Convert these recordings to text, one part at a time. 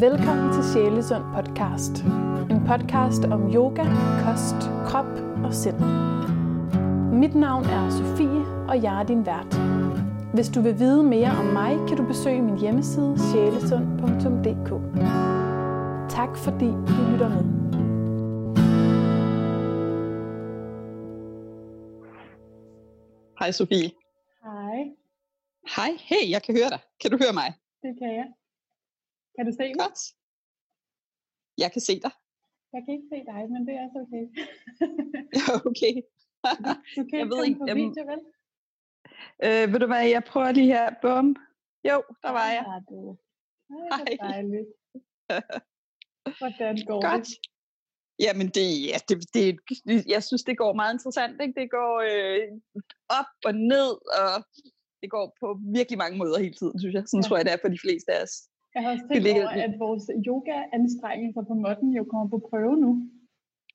Velkommen til Sjælesund podcast. En podcast om yoga, kost, krop og sind. Mit navn er Sofie, og jeg er din vært. Hvis du vil vide mere om mig, kan du besøge min hjemmeside sjælesund.dk. Tak fordi du lytter med. Hej Sofie. Hej, Hej, hey, jeg kan høre dig. Kan du høre mig? det kan jeg. Kan du se mig? Godt. Jeg kan se dig. Jeg kan ikke se dig, men det er også okay. Ja, okay. Du kan Jeg ikke ved ikke, på jamen- video, vel? øh, ved du hvad, jeg prøver lige her. Bum. Jo, der var jeg. Er du. Ej, Hej. hvor dejligt. Hvordan går Godt. det? Jamen, det, ja, det, det, jeg synes, det går meget interessant. Ikke? Det går øh, op og ned, og det går på virkelig mange måder hele tiden, synes jeg. Sådan Ja. ja. tror jeg, det er for de fleste af os. Jeg har også tænkt ligger- over, at vores yoga-anstrengelser på modden jo kommer på prøve nu.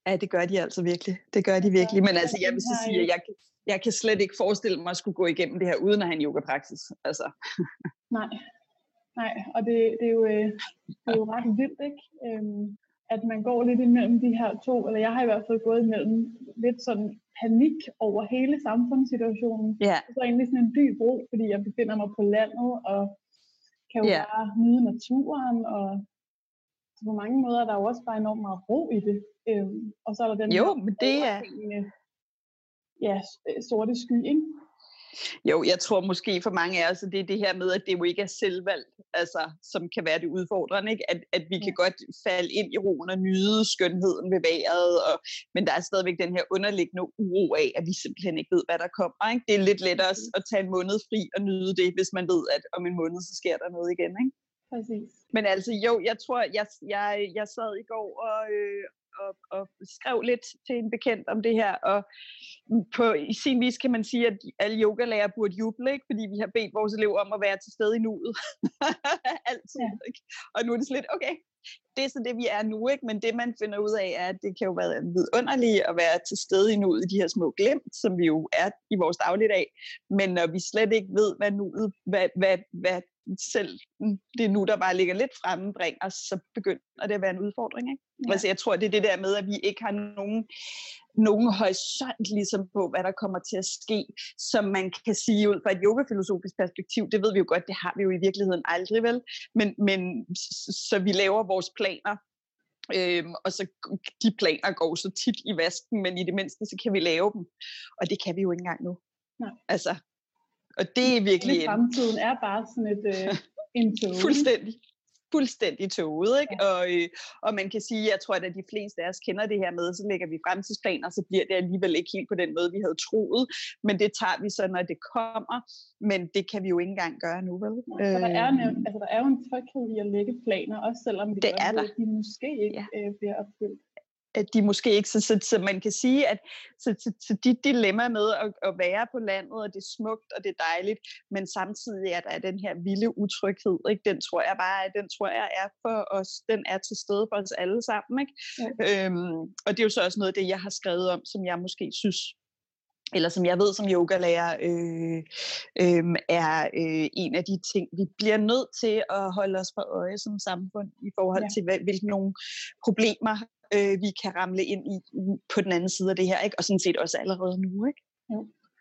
Ja, det gør de altså virkelig. Det gør de virkelig. Men altså, jeg vil så sige, at jeg, kan- jeg kan slet ikke forestille mig at skulle gå igennem det her, uden at have en yogapraksis. Altså, Nej, nej, og det, det, er jo, øh, det er jo ret vildt, ikke? Øhm, at man går lidt imellem de her to, eller jeg har i hvert fald gået imellem lidt sådan panik over hele samfundssituationen, ja, og så egentlig sådan en dyb ro, fordi jeg befinder mig på landet, og kan jo Ja. bare nyde naturen, og så på mange måder er der jo også bare enormt meget ro i det. Øhm, og så er der den Jo, her men det er- ja, øh, sorte sky, ikke? Jo, jeg tror måske for mange af os, at det er det her med, at det jo ikke er selvvalgt, altså, som kan være det udfordrende, ikke? At, at vi kan godt falde ind i roen og nyde skønheden ved vejret, og, men der er stadigvæk den her underliggende uro af, at vi simpelthen ikke ved, hvad der kommer. Ikke? Det er lidt lettere at, at tage en måned fri og nyde det, hvis man ved, at om en måned, så sker der noget igen. Ikke? Præcis. Men altså, jo, jeg tror, jeg, jeg, jeg sad i går og, øh, og, og skrev lidt til en bekendt om det her, og på i sin vis kan man sige, at alle yogalærer burde juble, ikke? fordi vi har bedt vores elever om at være til stede i nuet. Altid. Ja. Ikke? Og nu er det sådan lidt, okay, det er så det, vi er nu, ikke? men det, man finder ud af, er, at det kan jo være vidunderligt at være til stede i nuet i de her små glimt, som vi jo er i vores dagligdag. Men når vi slet ikke ved, hvad nuet, hvad, hvad, hvad selv det nu, der bare ligger lidt fremme, bringer, så begynder det at være en udfordring. Ikke? Ja. Altså, jeg tror, det er det der med, at vi ikke har nogen, nogen horisont ligesom på, hvad der kommer til at ske, som man kan sige ud fra et yogafilosofisk perspektiv. Det ved vi jo godt, det har vi jo i virkeligheden aldrig, vel? Men, men så vi laver vores planer, Øhm, og så de planer går så tit i vasken, men i det mindste, så kan vi lave dem. Og det kan vi jo ikke engang nu. Nej. Altså, og det er virkelig Hele en, fremtiden er bare sådan et, øh, en tog. fuldstændig fuldstændig tåget, ikke? Og, øh, og man kan sige, jeg tror, at de fleste af os kender det her med, så lægger vi fremtidsplaner, så bliver det alligevel ikke helt på den måde, vi havde troet, men det tager vi så, når det kommer, men det kan vi jo ikke engang gøre nu, vel? Så der er, nævnt, altså, der er jo en tryghed i at lægge planer, også selvom vi Det godt er der. de måske ikke Ja. øh, bliver opfyldt. At de måske ikke, så, så, så man kan sige, at så, så, så dit dilemma med at, at være på landet, og det er smukt, og det er dejligt, men samtidig er der den her vilde utryghed, ikke? den tror jeg bare, den tror jeg er for os, den er til stede for os alle sammen, ikke? Øhm, og det er jo så også noget af det, jeg har skrevet om, som jeg måske synes, eller som jeg ved som yogalærer, øh, øh, er øh, en af de ting, vi bliver nødt til at holde os for øje som samfund, i forhold Ja. ja. til, hvad, hvilke nogle problemer øh, vi kan ramle ind i på den anden side af det her, ikke? og sådan set også allerede nu. Ikke?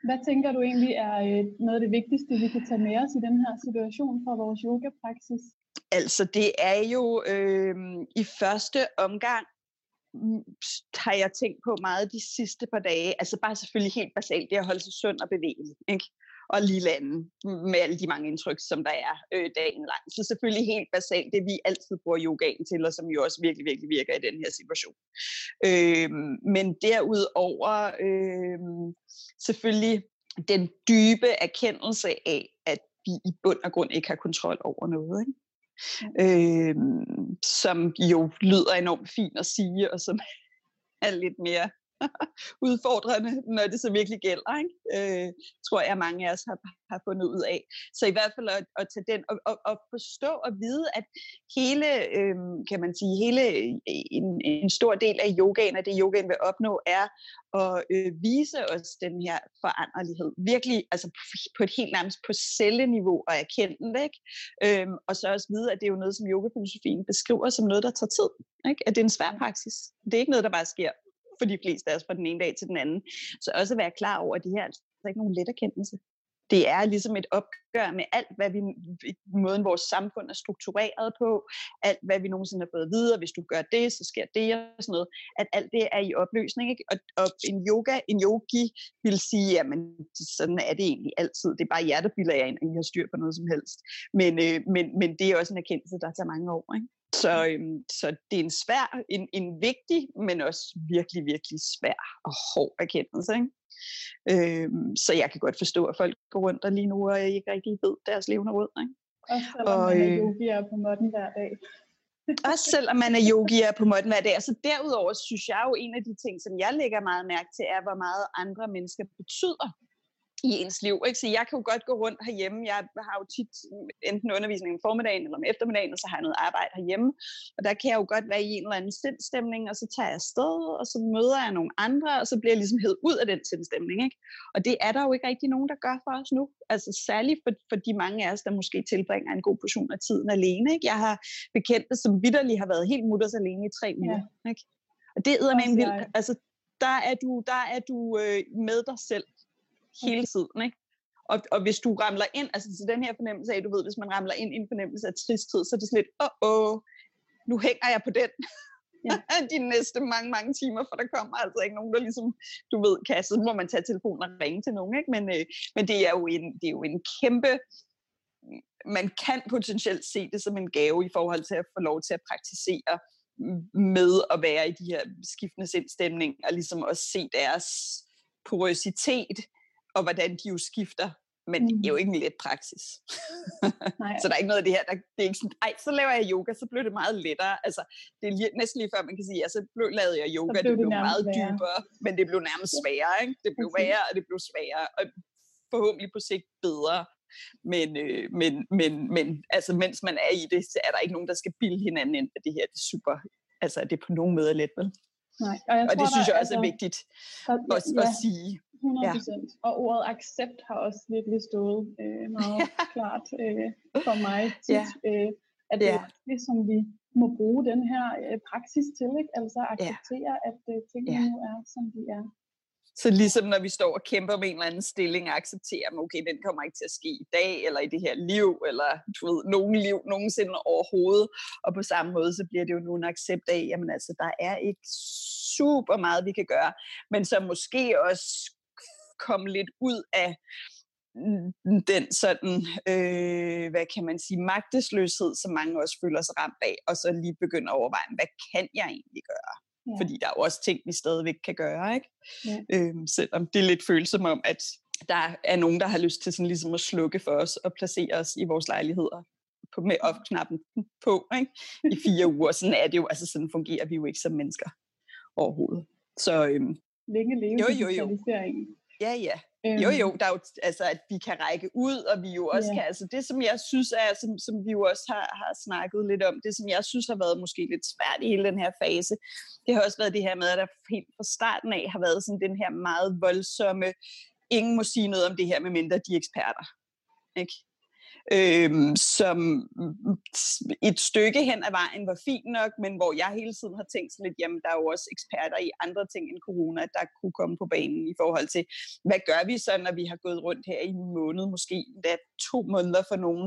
Hvad tænker du egentlig er øh, noget af det vigtigste, vi kan tage med os i den her situation for vores yogapraksis? Altså, det er jo øh, i første omgang, mm, har jeg tænkt på meget de sidste par dage. Altså bare selvfølgelig helt basalt, det at holde sig sund og bevægelig. Ikke? Og lige lande med alle de mange indtryk, som der er øh, dagen lang. Så selvfølgelig helt basalt, det vi altid bruger yogaen til, og som jo også virkelig, virkelig virker i den her situation. Øh, men derudover øh, selvfølgelig den dybe erkendelse af, at vi i bund og grund ikke har kontrol over noget. Ikke? øh, som jo lyder enormt fint at sige, og som er lidt mere udfordrende, når det så virkelig gælder, ikke? Øh, tror jeg, mange af os har, har fundet ud af. Så i hvert fald at, at tage den, og, og, og forstå og vide, at hele, øh, kan man sige, hele øh, en, en stor del af yogaen, og det yogaen vil opnå, er at øh, vise os den her foranderlighed. Virkelig, altså på et helt nærmest på celleniveau og erkende det, ikke? Øh, og så også vide, at det er jo noget, som yogafilosofien beskriver som noget, der tager tid. Ikke? At det er en svær praksis. Det er ikke noget, der bare sker for de fleste af os fra den ene dag til den anden. Så også være klar over, at det her er altså ikke nogen let erkendelse det er ligesom et opgør med alt, hvad vi, måden vores samfund er struktureret på, alt, hvad vi nogensinde har fået at vide, og hvis du gør det, så sker det og sådan noget, at alt det er i opløsning. Ikke? Og, og en yoga, en yogi vil sige, jamen sådan er det egentlig altid. Det er bare jer, der bilder jer ind, at I har styr på noget som helst. Men, øh, men, men det er også en erkendelse, der tager mange år. Ikke? Så, øhm, så det er en svær, en, en vigtig, men også virkelig, virkelig svær og hård erkendelse. Ikke? Øhm, så jeg kan godt forstå, at folk går rundt og lige nu og ikke rigtig ved deres levende råd. Ikke? Også selvom og, man er øh, yogier på måtten hver dag. også selvom man er yogier på måtten hver dag. Så derudover synes jeg jo, en af de ting, som jeg lægger meget mærke til, er, hvor meget andre mennesker betyder i ens liv. Ikke? Så jeg kan jo godt gå rundt herhjemme. Jeg har jo tit enten undervisning om formiddagen eller om eftermiddagen, og så har jeg noget arbejde herhjemme. Og der kan jeg jo godt være i en eller anden sindstemning, og så tager jeg afsted, og så møder jeg nogle andre, og så bliver jeg ligesom hed ud af den sindstemning. Ikke? Og det er der jo ikke rigtig nogen, der gør for os nu. Altså særligt for, for de mange af os, der måske tilbringer en god portion af tiden alene. Ikke? Jeg har bekendte, som vidderligt har været helt mutters alene i tre uger. Ja. Ikke? Og det er med en vild. Altså, der er du, der er du øh, med dig selv hele tiden. Ikke? Og, og hvis du ramler ind, altså til den her fornemmelse af, du ved, hvis man ramler ind i en fornemmelse af tristhed, så er det sådan lidt, åh, oh, oh, nu hænger jeg på den. Ja. de næste mange, mange timer, for der kommer altså ikke nogen, der ligesom, du ved, kan, så må man tage telefonen og ringe til nogen, ikke? Men, øh, men det, er jo en, det er jo en kæmpe, man kan potentielt se det som en gave i forhold til at få lov til at praktisere med at være i de her skiftende sindstemning, og ligesom også se deres porøsitet og hvordan de jo skifter. Men mm. det er jo ikke en let praksis. Nej. så der er ikke noget af det her, der, det er ikke sådan, ej, så laver jeg yoga, så blev det meget lettere. Altså, det er lige, næsten lige før man kan sige, altså, blev, lavede jeg yoga, blev det blev det meget værre. dybere, men det blev nærmest sværere, ikke? Det blev værre, og det blev sværere, og forhåbentlig på sigt bedre. Men, øh, men, men, men altså, mens man er i det, så er der ikke nogen, der skal bilde hinanden ind, at det her det er super, altså, det er på nogen måde let, vel? Nej, og, jeg og tror, det synes jeg også er vigtigt at, ja. at sige. 100 Ja. Og ordet accept har også virkelig stået øh, meget klart øh, for mig tit. Ja. Øh, at det ja. er det, som vi må bruge den her øh, praksis til. Ikke? Altså acceptere, ja. at øh, tingene ja. nu er, som de er. Så ligesom når vi står og kæmper med en eller anden stilling og accepterer, at okay, den kommer ikke til at ske i dag, eller i det her liv, eller du ved, nogen liv nogensinde overhovedet. Og på samme måde, så bliver det jo nu en accept af, jamen altså, der er ikke super meget, vi kan gøre, men så måske også komme lidt ud af den sådan, øh, hvad kan man sige, magtesløshed, som mange også føler sig ramt af, og så lige begynde at overveje, hvad kan jeg egentlig gøre? Ja. Fordi der er jo også ting, vi stadigvæk kan gøre, ikke? Ja. Øhm, selvom det er lidt følsomt om, at der er nogen, der har lyst til sådan ligesom at slukke for os og placere os i vores lejligheder på, med off-knappen på ikke? i fire uger. Sådan er det jo, altså sådan fungerer vi jo ikke som mennesker overhovedet. Så øhm, længe leve jo, jo, jo. Ja, ja. Øhm. Jo, jo, der er jo, altså, at vi kan række ud, og vi jo også yeah. kan, altså det, som jeg synes er, som, som vi jo også har, har snakket lidt om, det, som jeg synes har været måske lidt svært i hele den her fase, det har også været det her med, at der helt fra starten af har været sådan den her meget voldsomme, ingen må sige noget om det her, medmindre de er eksperter. Ikke? Øh, som mm, et stykke hen ad vejen var fint nok, men hvor jeg hele tiden har tænkt lidt, jamen der er jo også eksperter i andre ting end corona, der kunne komme på banen i forhold til, hvad gør vi så, når vi har gået rundt her i en måned, måske endda to måneder for nogen,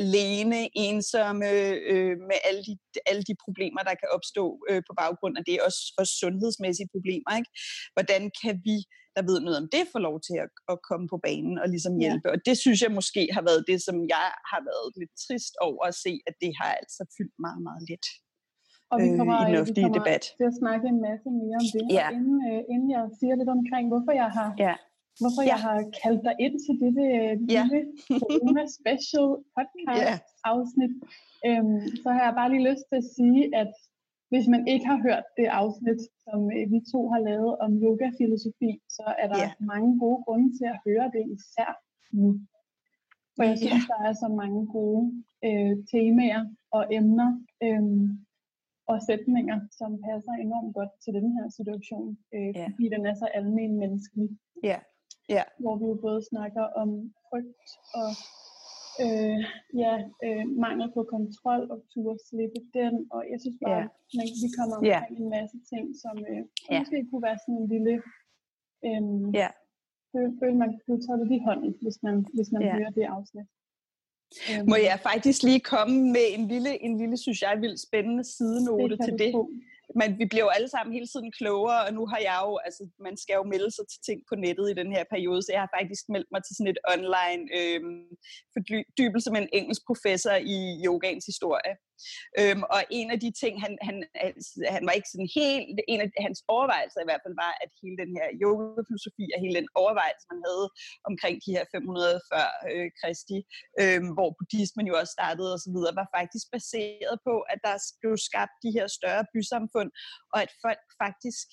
alene, ensomme, øh, med alle de, alle de problemer, der kan opstå øh, på baggrund af det, også, også sundhedsmæssige problemer. Ikke? Hvordan kan vi der ved noget om det, får lov til at, at komme på banen og ligesom hjælpe. Ja. Og det synes jeg måske har været det, som jeg har været lidt trist over at se, at det har altså fyldt meget, meget lidt. Og vi kommer, øh, i den vi kommer debat. til at snakke en masse mere om det, ja. inden, øh, inden jeg siger lidt omkring, hvorfor jeg har ja. hvorfor ja. jeg har kaldt dig ind til dette ja. lille Corona Special podcast ja. afsnit, øhm, så har jeg bare lige lyst til at sige, at hvis man ikke har hørt det afsnit, som vi to har lavet om yoga-filosofi, så er der yeah. mange gode grunde til at høre det især nu. For jeg synes, yeah. der er så mange gode øh, temaer og emner øh, og sætninger, som passer enormt godt til den her situation, øh, yeah. fordi den er så almen menneskelig. Yeah. Yeah. Hvor vi jo både snakker om frygt og øh, ja, øh, mangel på kontrol og turde slippe den. Og jeg synes bare, yeah. man, vi kommer omkring yeah. en masse ting, som øh, yeah. måske kunne være sådan en lille... Øh, yeah. føle, føle, man kunne tage det i hånden, hvis man, hvis man yeah. hører det afsnit. Må jeg faktisk lige komme med en lille, en lille synes jeg, vildt spændende sidenote det til det? Men vi bliver jo alle sammen hele tiden klogere, og nu har jeg jo, altså man skal jo melde sig til ting på nettet i den her periode, så jeg har faktisk meldt mig til sådan et online øh, fordybelse med en engelsk professor i yogaens historie. Øhm, og en af de ting, han, han, altså, han var ikke sådan helt, en af hans overvejelser i hvert fald var, at hele den her yogafilosofi og hele den overvejelse, man havde omkring de her 500 før øh, Kristi, øh, hvor buddhismen jo også startede osv., var faktisk baseret på, at der blev skabt de her større bysamfund, og at folk faktisk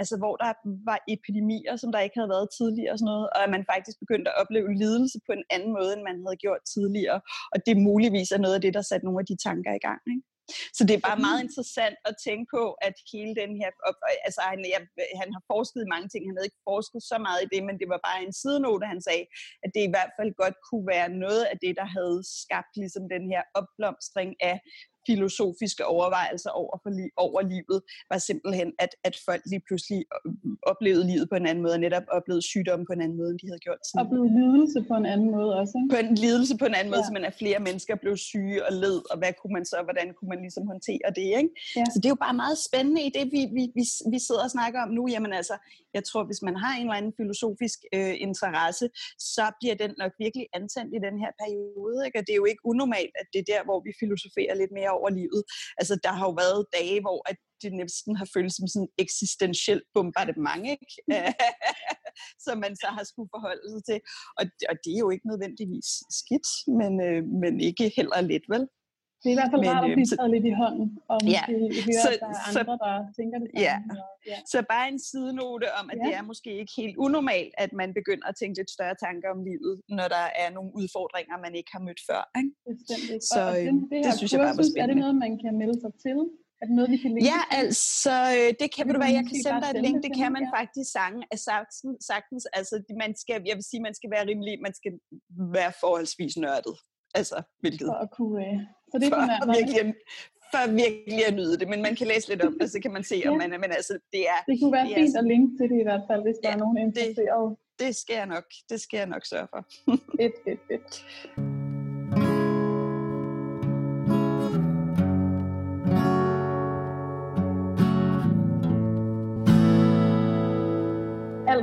altså hvor der var epidemier, som der ikke havde været tidligere og sådan noget, og at man faktisk begyndte at opleve lidelse på en anden måde, end man havde gjort tidligere. Og det muligvis er noget af det, der satte nogle af de tanker i gang. Ikke? Så det er bare meget interessant at tænke på, at hele den her... Altså, han, jeg, han har forsket i mange ting. Han havde ikke forsket så meget i det, men det var bare en sidenote, han sagde, at det i hvert fald godt kunne være noget af det, der havde skabt ligesom den her opblomstring af filosofiske overvejelser over, for li- over livet, var simpelthen, at, at folk lige pludselig øh, oplevede livet på en anden måde, og netop oplevede sygdomme på en anden måde, end de havde gjort tidligere. Oplevede lidelse på en anden måde også, ikke? På en lidelse på en anden måde, ja. så man at flere mennesker blev syge og led, og hvad kunne man så, hvordan kunne man ligesom håndtere det, ikke? Ja. Så det er jo bare meget spændende i det, vi, vi, vi, vi sidder og snakker om nu. Jamen altså, jeg tror, hvis man har en eller anden filosofisk øh, interesse, så bliver den nok virkelig antændt i den her periode, ikke? Og det er jo ikke unormalt, at det er der, hvor vi filosoferer lidt mere over livet. Altså, der har jo været dage, hvor at det næsten har følt som sådan eksistentielt bombardement, ikke? som man så har skulle forholde sig til. Og, og det er jo ikke nødvendigvis skidt, men, øh, men ikke heller let, vel? Det er i hvert fald Men, rart at blive taget lidt i hånden, og ja, høre, så, at der er andre, der tænker det samme. Ja. Og, ja. Så bare en sidenote om, at ja. det er måske ikke helt unormalt, at man begynder at tænke lidt større tanker om livet, når der er nogle udfordringer, man ikke har mødt før. Ikke? Bestemt. Så og, og det, det, det synes jeg bare var spændende. Er det noget, man kan melde sig til? Er det noget, vi kan Ja, altså, øh, det kan du være, jeg kan sende dig et link, det kan man ja. faktisk sange, sagtens, sagtens, altså, man skal, jeg vil sige, man skal være rimelig, man skal være forholdsvis nørdet. Altså, hvilket? For at kunne, øh, så det for, for, virkelig, for virkelig at nyde det, men man kan læse lidt om det, så kan man se, om man er, men altså, det er... Det kunne være det fint er, at linke til det i hvert fald, hvis ja, der er nogen interesseret. Det, det skal jeg nok, det skal jeg nok sørge for. fedt, fedt, fedt.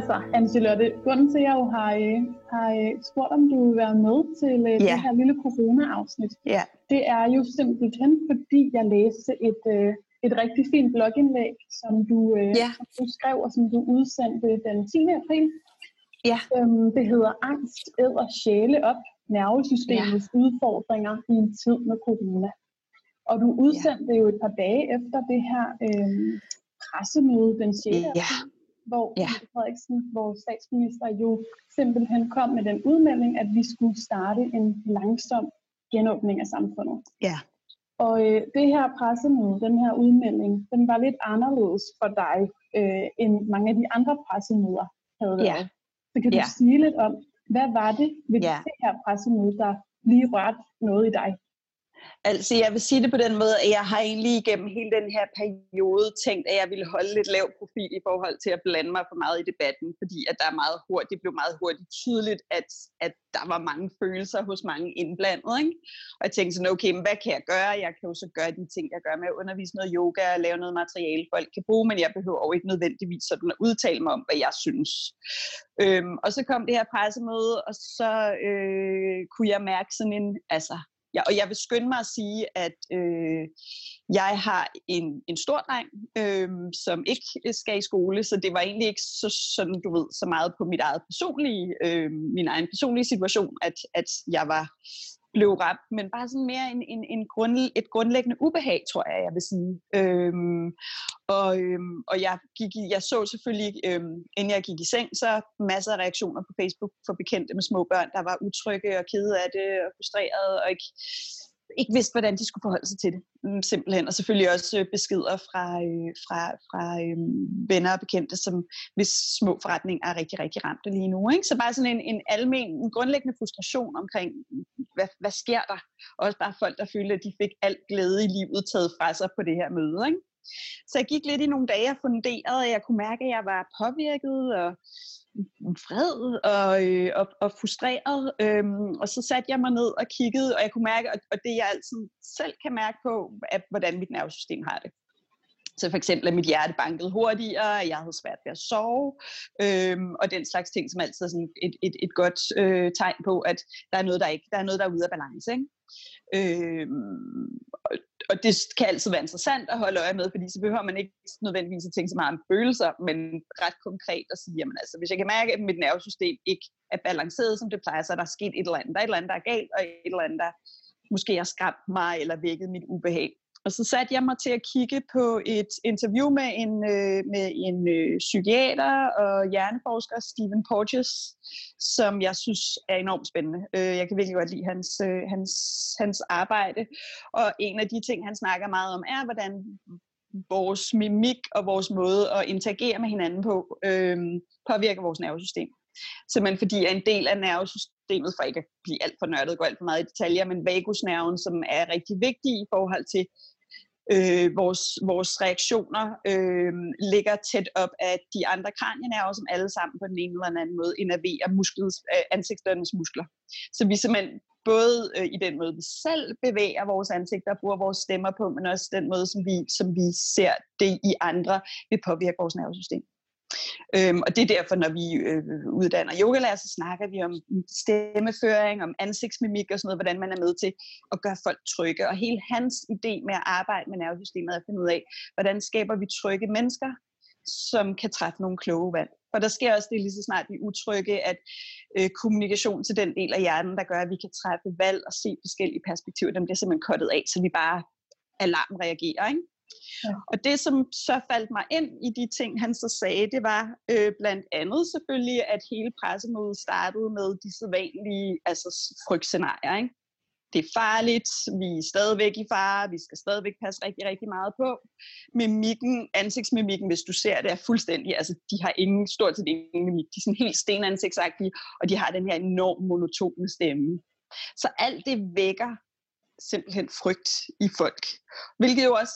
Altså, Anne-Charlotte, grunden til, at jeg jo har, øh, har øh, spurgt, om du vil være med til uh, ja. det her lille corona-afsnit, ja. det er jo simpelthen, fordi jeg læste et, et rigtig fint blogindlæg, som du, ja. som du skrev, og som du udsendte den 10. april. Ja. Um, det hedder Angst, æder sjæle op, nervesystemets ja. udfordringer i en tid med corona. Og du udsendte ja. jo et par dage efter det her øh, pressemøde den 6. Ja hvor ja. Frederiksen, vores statsminister, jo simpelthen kom med den udmelding, at vi skulle starte en langsom genåbning af samfundet. Ja. Og øh, det her pressemøde, den her udmelding, den var lidt anderledes for dig, øh, end mange af de andre pressemøder havde været. Ja. Så kan du ja. sige lidt om, hvad var det ved ja. det her pressemøde, der lige rørte noget i dig? Altså, jeg vil sige det på den måde, at jeg har egentlig igennem hele den her periode tænkt, at jeg ville holde lidt lav profil i forhold til at blande mig for meget i debatten, fordi at der er meget hurtigt, det blev meget hurtigt tydeligt, at, at der var mange følelser hos mange indblandet. Ikke? Og jeg tænkte sådan, okay, men hvad kan jeg gøre? Jeg kan jo så gøre de ting, jeg gør med at undervise noget yoga og lave noget materiale, folk kan bruge, men jeg behøver jo ikke nødvendigvis sådan at udtale mig om, hvad jeg synes. Øhm, og så kom det her pressemøde, og så øh, kunne jeg mærke sådan en, altså Ja, og jeg vil skynde mig at sige, at øh, jeg har en, en stor dreng, øh, som ikke skal i skole, så det var egentlig ikke så, sådan, du ved, så meget på mit eget personlige, øh, min egen personlige situation, at, at jeg var blev ramt, men bare sådan mere en, en, en grund, et grundlæggende ubehag, tror jeg, jeg vil sige. Øhm, og, øhm, og jeg, gik, jeg så selvfølgelig, øhm, inden jeg gik i seng, så masser af reaktioner på Facebook for bekendte med små børn, der var utrygge og kede af det og frustrerede og ikke ikke vidste, hvordan de skulle forholde sig til det, mm, simpelthen. Og selvfølgelig også øh, beskeder fra, øh, fra, fra øh, venner og bekendte, som hvis små forretninger er rigtig, rigtig ramte lige nu. Ikke? Så bare sådan en, en almen, en grundlæggende frustration omkring, hvad, hvad sker der? Også bare folk, der følte, at de fik alt glæde i livet taget fra sig på det her møde. Ikke? Så jeg gik lidt i nogle dage og funderede, og jeg kunne mærke, at jeg var påvirket og vred og, øh, og, og frustreret. Øhm, og så satte jeg mig ned og kiggede, og jeg kunne mærke, og, og det jeg altid selv kan mærke på, er, hvordan mit nervesystem har det. Så for eksempel, at mit hjerte bankede hurtigere, at jeg havde svært ved at sove, øhm, og den slags ting, som altid er sådan et, et, et godt øh, tegn på, at der er noget, der ikke, der er noget, der er ude af balance. Ikke? Øhm, og, og det kan altid være interessant at holde øje med, fordi så behøver man ikke nødvendigvis at tænke så meget om følelser, men ret konkret at sige, jamen altså, hvis jeg kan mærke, at mit nervesystem ikke er balanceret, som det plejer, så er der sket et eller andet. Der er et eller andet, der er galt, og et eller andet, der måske har skræmt mig eller vækket mit ubehag. Og så satte jeg mig til at kigge på et interview med en, øh, med en øh, psykiater og hjerneforsker, Stephen Porges, som jeg synes er enormt spændende. Øh, jeg kan virkelig godt lide hans, øh, hans, hans arbejde. Og en af de ting, han snakker meget om, er, hvordan vores mimik og vores måde at interagere med hinanden på øh, påvirker vores nervesystem. Simpelthen fordi er en del af nervesystemet, for ikke at blive alt for nørdet, gå alt for meget i detaljer, men vagusnerven, som er rigtig vigtig i forhold til øh, vores, vores reaktioner øh, ligger tæt op af de andre kranienerver, som alle sammen på den ene eller anden måde innerverer musklet, øh, ansigternes muskler. Så vi simpelthen både øh, i den måde, vi selv bevæger vores ansigter og bruger vores stemmer på, men også den måde, som vi, som vi ser det i andre, vil påvirke vores nervesystem. Øhm, og det er derfor, når vi øh, uddanner yogalærer, så snakker vi om stemmeføring, om ansigtsmimik og sådan noget, hvordan man er med til at gøre folk trygge. Og hele hans idé med at arbejde med nervesystemet er at finde ud af, hvordan skaber vi trygge mennesker, som kan træffe nogle kloge valg. For der sker også det lige så snart vi er utrygge, at øh, kommunikation til den del af hjernen, der gør, at vi kan træffe valg og se forskellige perspektiver, dem bliver simpelthen kottet af, så vi bare alarm reagerer. Ikke? Ja. Og det, som så faldt mig ind i de ting, han så sagde, det var øh, blandt andet selvfølgelig, at hele pressemødet startede med de sædvanlige altså, frygtscenarier. Ikke? Det er farligt, vi er stadigvæk i fare, vi skal stadigvæk passe rigtig, rigtig meget på. Mimikken, ansigtsmimikken, hvis du ser det, er fuldstændig, altså de har ingen, stort set ingen mimik, de er sådan helt stenansigtsagtige, og de har den her enorm monotone stemme. Så alt det vækker simpelthen frygt i folk. Hvilket jo også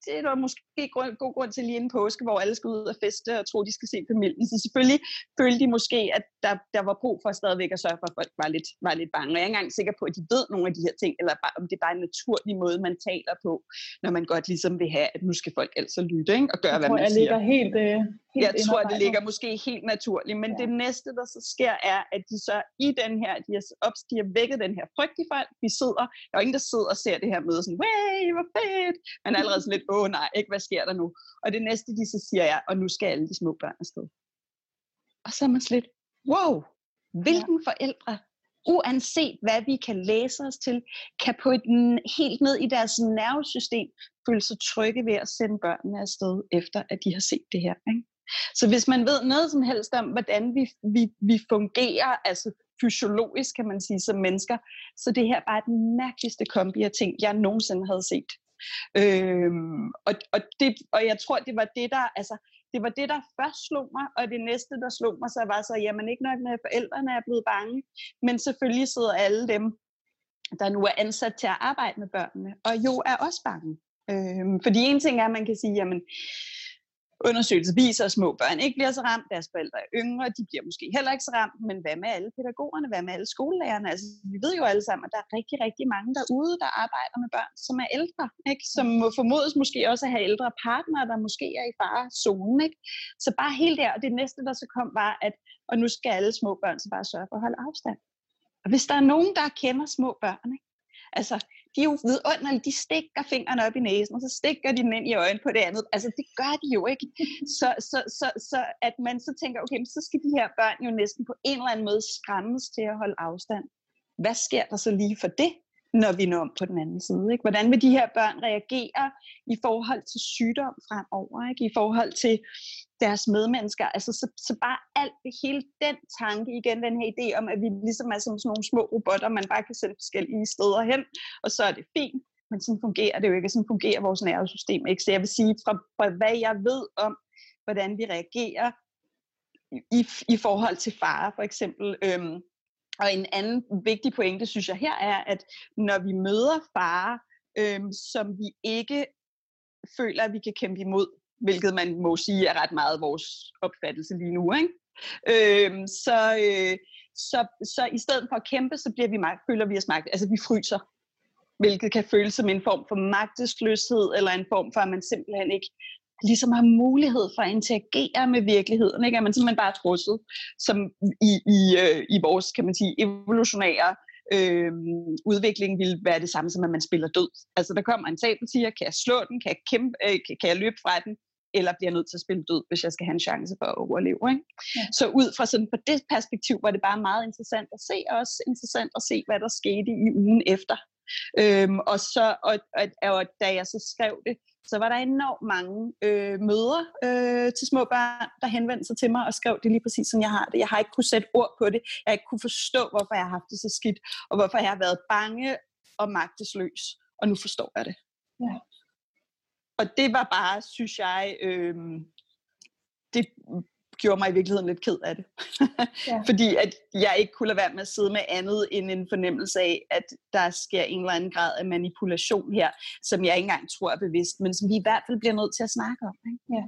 det er der måske grund, god grund til lige inden påske, hvor alle skal ud og feste og tro, de skal se familien. Så selvfølgelig følte de måske, at der, der var brug for stadigvæk at sørge for, at folk var lidt, var lidt bange. Og jeg er ikke engang sikker på, at de ved nogle af de her ting, eller bare, om det er bare en naturlig måde, man taler på, når man godt ligesom vil have, at nu skal folk altså lytte ikke? og gøre, jeg hvad tror, man jeg siger. Ligger helt, øh, helt jeg tror, det ligger måske helt naturligt, men ja. det næste, der så sker, er, at de så i den her, de har, op, de har vækket den her frygt i folk. Vi sidder, der er ingen, der sidder og ser det her møde sådan, way, hvor fedt, men allerede sådan lidt, åh nej, ikke, hvad sker der nu? Og det næste, de så siger er, og nu skal alle de små børn afsted. Og så er man slet, wow, hvilken ja. forældre, uanset hvad vi kan læse os til, kan på et helt ned i deres nervesystem føle sig trygge ved at sende børnene afsted, efter at de har set det her. Ikke? Så hvis man ved noget som helst om, hvordan vi, vi, vi fungerer, altså fysiologisk kan man sige, som mennesker, så det her bare den mærkeligste kombi af ting, jeg nogensinde havde set. Øhm, og, og, det, og jeg tror, det var det, der, altså, det var det, der først slog mig, og det næste, der slog mig, så var så, jamen ikke nok med, at forældrene er blevet bange, men selvfølgelig sidder alle dem, der nu er ansat til at arbejde med børnene, og jo er også bange. Øhm, fordi en ting er, at man kan sige, jamen, undersøgelser viser, at små børn ikke bliver så ramt, deres forældre er yngre, de bliver måske heller ikke så ramt, men hvad med alle pædagogerne, hvad med alle skolelærerne? Altså, vi ved jo alle sammen, at der er rigtig, rigtig mange derude, der arbejder med børn, som er ældre, ikke? som må formodes måske også at have ældre partnere, der måske er i farezonen. Ikke? Så bare helt der, og det næste, der så kom, var, at og nu skal alle små børn så bare sørge for at holde afstand. Og hvis der er nogen, der kender små børn, ikke? altså de er jo vidunderlige, de stikker fingrene op i næsen, og så stikker de den ind i øjnene på det andet. Altså, det gør de jo ikke. Så, så, så, så at man så tænker, okay, så skal de her børn jo næsten på en eller anden måde skræmmes til at holde afstand. hvad sker der så lige for det, når vi når om på den anden side? Ikke? Hvordan vil de her børn reagere i forhold til sygdom fremover? Ikke? I forhold til deres medmennesker. Altså, så, så bare alt det hele den tanke, igen den her idé om, at vi ligesom er som sådan nogle små robotter, man bare kan sende forskellige steder hen, og så er det fint. Men sådan fungerer det jo ikke, sådan fungerer vores nervesystem ikke. Så jeg vil sige, fra, fra hvad jeg ved om, hvordan vi reagerer i, i forhold til fare, for eksempel, øhm, og en anden vigtig pointe, synes jeg her, er, at når vi møder fare, øhm, som vi ikke føler, at vi kan kæmpe imod, hvilket man må sige er ret meget vores opfattelse lige nu, ikke? Øhm, så, øh, så, så i stedet for at kæmpe, så bliver vi magt, føler vi os magt, altså vi fryser, hvilket kan føles som en form for magtesløshed, eller en form for, at man simpelthen ikke ligesom har mulighed for at interagere med virkeligheden, ikke? at man simpelthen bare er trusset, som i, i, øh, i vores, kan man sige, evolutionære øh, udvikling ville være det samme som, at man spiller død. Altså der kommer en sabeltiger, kan jeg slå den, kan jeg, kæmpe, øh, kan jeg løbe fra den, eller bliver nødt til at spille død, hvis jeg skal have en chance for at overleve. Ikke? Ja. Så ud fra sådan på det perspektiv var det bare meget interessant at se, og også interessant at se, hvad der skete i ugen efter. Øhm, og, så, og, og, og da jeg så skrev det, så var der enormt mange øh, møder øh, til små børn, der henvendte sig til mig og skrev det lige præcis, som jeg har det. Jeg har ikke kunne sætte ord på det. Jeg har ikke kunne forstå, hvorfor jeg har haft det så skidt, og hvorfor jeg har været bange og magtesløs. Og nu forstår jeg det. Ja. Og det var bare, synes jeg, øh, det gjorde mig i virkeligheden lidt ked af det. ja. Fordi at jeg ikke kunne lade være med at sidde med andet end en fornemmelse af, at der sker en eller anden grad af manipulation her, som jeg ikke engang tror er bevidst, men som vi i hvert fald bliver nødt til at snakke om. Ikke? Ja.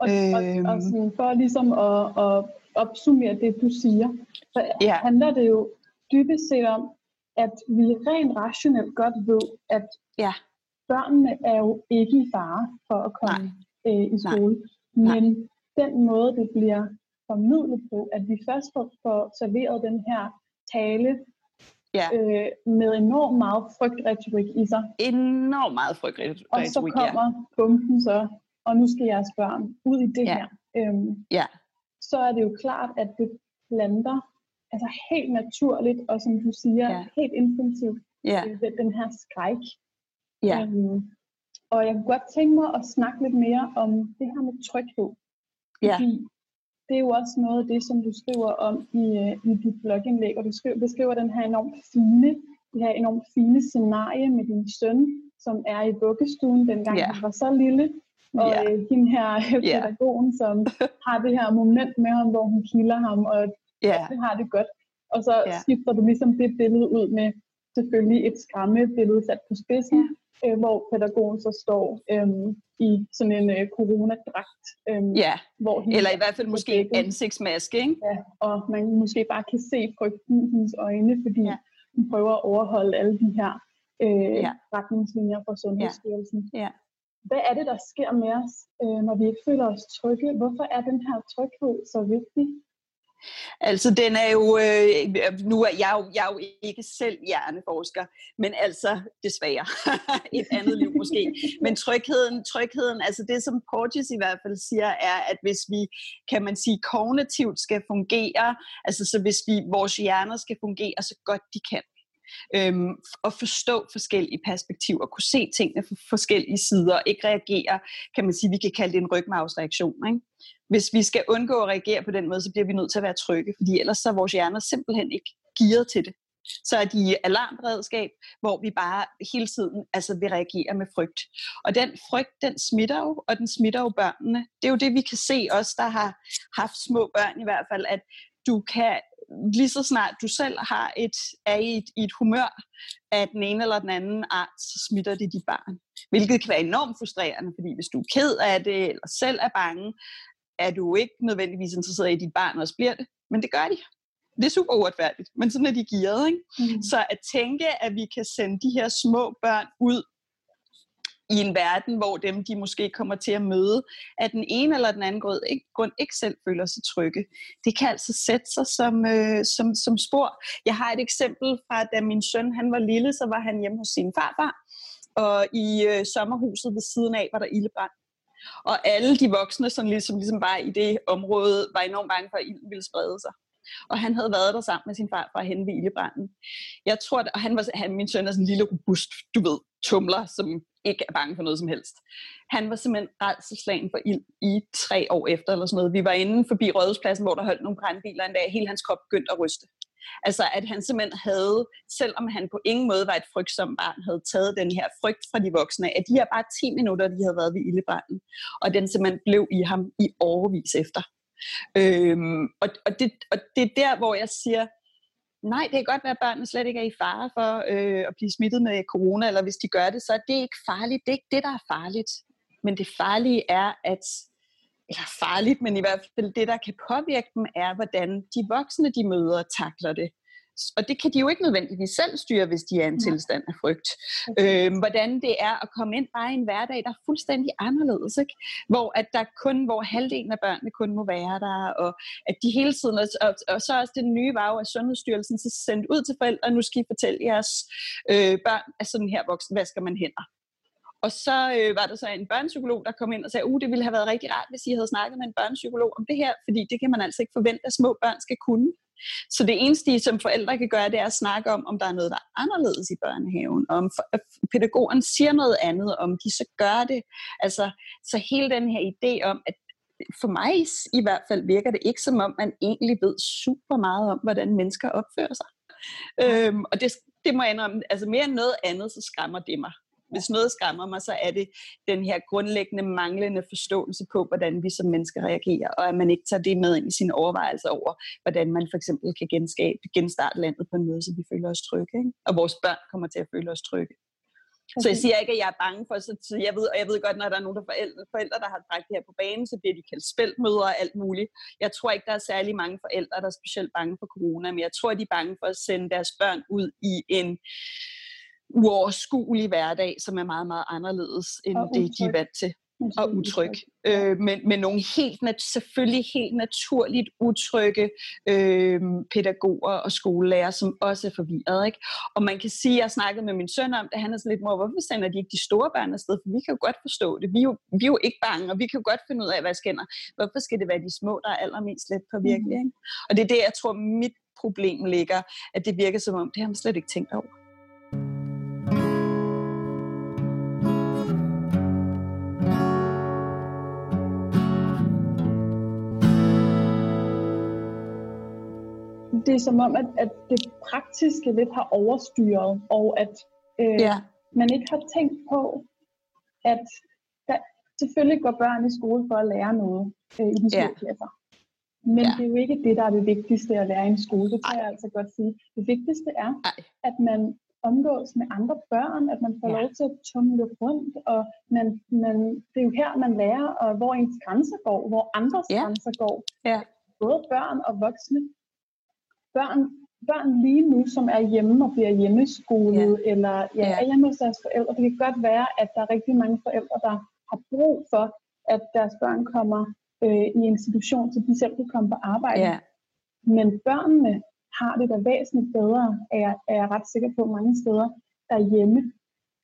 Og, øhm. og, og sådan, for ligesom at, at opsummere det, du siger, så ja. handler det jo dybest set om, at vi rent rationelt godt ved, at ja. Børnene er jo ikke i fare for at komme øh, i skole. Nej. Men Nej den måde, det bliver formidlet på, at vi først får, får serveret den her tale ja. øh, med enormt meget frygtretorik i sig. Enormt meget frygtretorik, Og så kommer ja. pumpen så, og nu skal jeres børn ud i det ja. her. Øhm, ja. Så er det jo klart, at det planter altså helt naturligt, og som du siger, ja. helt instinktivt, ja. øh, den her skræk. Ja. Øhm, og jeg kunne godt tænke mig at snakke lidt mere om det her med tryghed. Ja. Fordi det er jo også noget af det, som du skriver om i, uh, i dit blogindlæg, og du skriver, beskriver den her enormt fine, det her enormt fine scenarie med din søn, som er i vuggestuen, dengang yeah. han var så lille, og yeah. øh, hende her pædagogen, yeah. som har det her moment med ham, hvor hun kilder ham, og yeah. det har det godt. Og så yeah. skifter du ligesom det billede ud med selvfølgelig et skræmmebillede sat på spidsen, yeah. øh, hvor pædagogen så står øh, i sådan en øh, coronadragt. Øh, ja, hvor eller i hvert fald måske en ansigtsmaske, ikke? Ja, og man måske bare kan se frygten i hendes øjne, fordi ja. hun prøver at overholde alle de her øh, ja. retningslinjer fra Sundhedsstyrelsen. Ja. Ja. Hvad er det, der sker med os, øh, når vi ikke føler os trygge? Hvorfor er den her tryghed så vigtig? Altså, den er jo, øh, nu er jeg, jo, jeg er jo ikke selv hjerneforsker, men altså desværre et andet liv måske. Men trygheden, trygheden, altså det som Porges i hvert fald siger, er, at hvis vi, kan man sige, kognitivt skal fungere, altså så hvis vi, vores hjerner skal fungere så godt de kan, øhm, og forstå forskellige perspektiver, kunne se tingene fra forskellige sider, ikke reagere, kan man sige, vi kan kalde det en rygmavsreaktion. Ikke? Hvis vi skal undgå at reagere på den måde, så bliver vi nødt til at være trygge, fordi ellers så er vores hjerner simpelthen ikke gearet til det. Så er de alarmberedskab, hvor vi bare hele tiden altså, vil reagere med frygt. Og den frygt, den smitter jo, og den smitter jo børnene. Det er jo det, vi kan se os, der har haft små børn i hvert fald, at du kan lige så snart du selv har et, er i et, i et humør af den ene eller den anden art, så smitter det dit barn. Hvilket kan være enormt frustrerende, fordi hvis du er ked af det, eller selv er bange, er du ikke nødvendigvis interesseret i, at dit barn også bliver det. Men det gør de. Det er super uretfærdigt, men sådan er de gearet. Ikke? Mm. Så at tænke, at vi kan sende de her små børn ud i en verden, hvor dem, de måske kommer til at møde, at den ene eller den anden grund ikke, grund ikke selv føler sig trygge. Det kan altså sætte sig som, øh, som, som spor. Jeg har et eksempel fra, da min søn han var lille, så var han hjemme hos sin farfar, og i øh, sommerhuset ved siden af var der ildebrand. Og alle de voksne, som ligesom, ligesom var i det område, var enormt bange for, at ilden ville sprede sig. og han havde været der sammen med sin far fra henne ved ildebranden. Jeg tror, og han var, han, min søn er sådan en lille robust, du ved, tumler, som ikke er bange for noget som helst. Han var simpelthen redselslagen for ild i tre år efter, eller sådan noget. Vi var inde forbi Rådhuspladsen, hvor der holdt nogle brandbiler en dag. Hele hans krop begyndte at ryste. Altså at han simpelthen havde, selvom han på ingen måde var et frygtsomt barn, havde taget den her frygt fra de voksne, at de her bare 10 minutter, de havde været ved ildebranden, og den simpelthen blev i ham i overvis efter. Øhm, og, og, det, og det er der, hvor jeg siger, nej, det kan godt være, at børnene slet ikke er i fare for øh, at blive smittet med corona, eller hvis de gør det, så er det ikke farligt. Det er ikke det, der er farligt. Men det farlige er, at eller farligt, men i hvert fald det, der kan påvirke dem, er, hvordan de voksne, de møder, takler det. Og det kan de jo ikke nødvendigvis selv styre, hvis de er i en tilstand af frygt. Okay. Øhm, hvordan det er at komme ind bare i en hverdag, der er fuldstændig anderledes. Ikke? Hvor, at der kun, hvor halvdelen af børnene kun må være der, og at de hele tiden, og, og, og så også det nye var jo, at Sundhedsstyrelsen så sendt ud til forældre, nu skal I fortælle jeres øh, børn, at sådan her voksen, vasker man hænder. Og så øh, var der så en børnepsykolog, der kom ind og sagde, at uh, det ville have været rigtig rart, hvis I havde snakket med en børnepsykolog om det her, fordi det kan man altså ikke forvente, at små børn skal kunne. Så det eneste, I som forældre kan gøre, det er at snakke om, om der er noget, der er anderledes i børnehaven, om pædagogen siger noget andet, om de så gør det. Altså, så hele den her idé om, at for mig i hvert fald virker det ikke som om, man egentlig ved super meget om, hvordan mennesker opfører sig. Øhm, og det, det må jeg indrømme, altså mere end noget andet, så skræmmer det mig hvis noget skræmmer mig, så er det den her grundlæggende manglende forståelse på, hvordan vi som mennesker reagerer, og at man ikke tager det med ind i sine overvejelser over, hvordan man for eksempel kan genskabe, genstarte landet på en måde, så vi føler os trygge, ikke? og vores børn kommer til at føle os trygge. Okay. Så jeg siger ikke, at jeg er bange for, så jeg ved, og jeg ved godt, når der er nogen der forældre, forældre, der har bragt det her på banen, så bliver de kaldt spældmøder og alt muligt. Jeg tror ikke, der er særlig mange forældre, der er specielt bange for corona, men jeg tror, de er bange for at sende deres børn ud i en uoverskuelig hverdag, som er meget, meget anderledes end det, de er vant til. Og utryg. Øh, men, men nogle helt, selvfølgelig helt naturligt utrygge øh, pædagoger og skolelærer, som også er forvirret. Ikke? Og man kan sige, at jeg snakkede med min søn om det, han er sådan lidt, mor, hvorfor sender de ikke de store børn afsted? For vi kan jo godt forstå det. Vi er jo, vi er jo ikke bange, og vi kan jo godt finde ud af, hvad skænder. Hvorfor skal det være de små, der er allermest let påvirkelige? Mm. Ikke? Og det er det, jeg tror, mit problem ligger, at det virker som om, det har man slet ikke tænkt over. Det er som om, at, at det praktiske lidt har overstyret, og at øh, ja. man ikke har tænkt på, at der, selvfølgelig går børn i skole for at lære noget øh, i de små ja. klasser. Men ja. det er jo ikke det, der er det vigtigste at lære i en skole. Det kan Ej. jeg altså godt sige. Det vigtigste er, Ej. at man omgås med andre børn, at man får ja. lov til at tumle rundt, og man, man, det er jo her, man lærer, og hvor ens grænser går, hvor andres ja. grænser går. Ja. Både børn og voksne børn, børn lige nu, som er hjemme og bliver hjemmeskolet, ja. eller ja, ja. er hjemme hos deres forældre. Det kan godt være, at der er rigtig mange forældre, der har brug for, at deres børn kommer øh, i en institution, så de selv kan komme på arbejde. Ja. Men børnene har det da væsentligt bedre, er jeg, er jeg ret sikker på mange steder, derhjemme.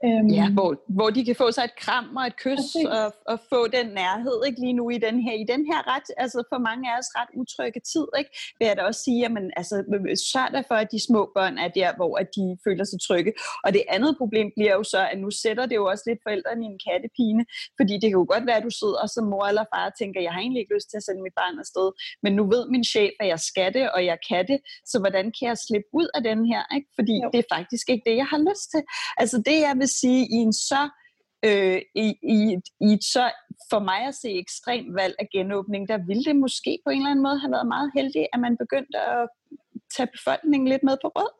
Øhm, ja, hvor, hvor de kan få sig et kram og et kys og, og få den nærhed ikke lige nu i den her i den her ret altså for mange af os ret utrygge tid, ikke? Vil jeg da også sige, at man altså sørg der for at de små børn er der, hvor at de føler sig trygge. Og det andet problem bliver jo så at nu sætter det jo også lidt forældrene i en kattepine, fordi det kan jo godt være at du sidder som mor eller far og tænker, jeg har egentlig ikke lyst til at sende mit barn afsted, men nu ved min chef at jeg skal det, og jeg kan det, så hvordan kan jeg slippe ud af den her, ikke? Fordi jo. det er faktisk ikke det jeg har lyst til. Altså det jeg vil sige, i en så øh, i, i, i et så for mig at se ekstremt valg af genåbning, der ville det måske på en eller anden måde have været meget heldigt, at man begyndte at tage befolkningen lidt med på råd.